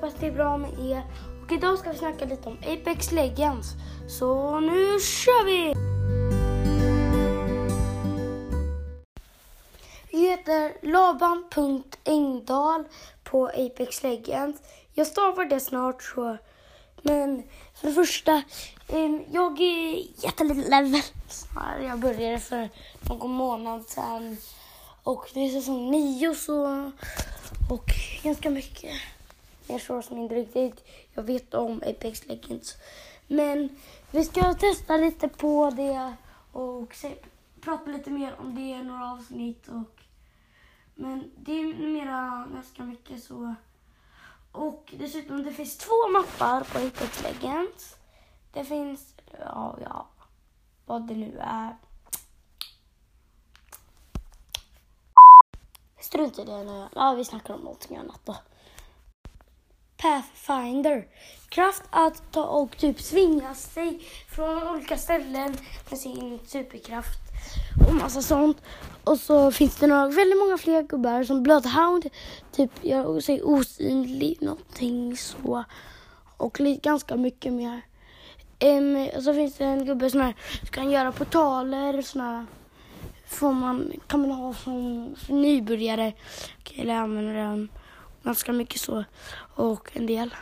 Hoppas det är bra med er. Och idag ska vi snacka lite om Apex Legends. Så nu kör vi! Vi heter Laban.engdahl på Apex Legends. Jag stavar det snart så. Men för det första, jag är jätteliten level. Jag började för någon månad sedan. Och det är säsong nio så. Och ganska mycket. Jag tror som inte riktigt jag vet om Apex Legends. Men vi ska testa lite på det och se, prata lite mer om det i några avsnitt. Och, men det är mera ganska mycket så. Och dessutom, det finns två mappar på Apex Legends. Det finns, ja, ja, vad det nu är. Strunt i det nu. Ja, vi snackar om någonting annat då. Pathfinder. Kraft att ta och typ svinga sig från olika ställen med sin superkraft och massa sånt. Och så finns det några, väldigt många fler gubbar som Bloodhound, typ gör sig osynlig, någonting så. Och ganska mycket mer. Um, och så finns det en gubbe som här, kan göra portaler, såna får man, kan man ha som nybörjare. Eller använder den ganska mycket så. Och en del.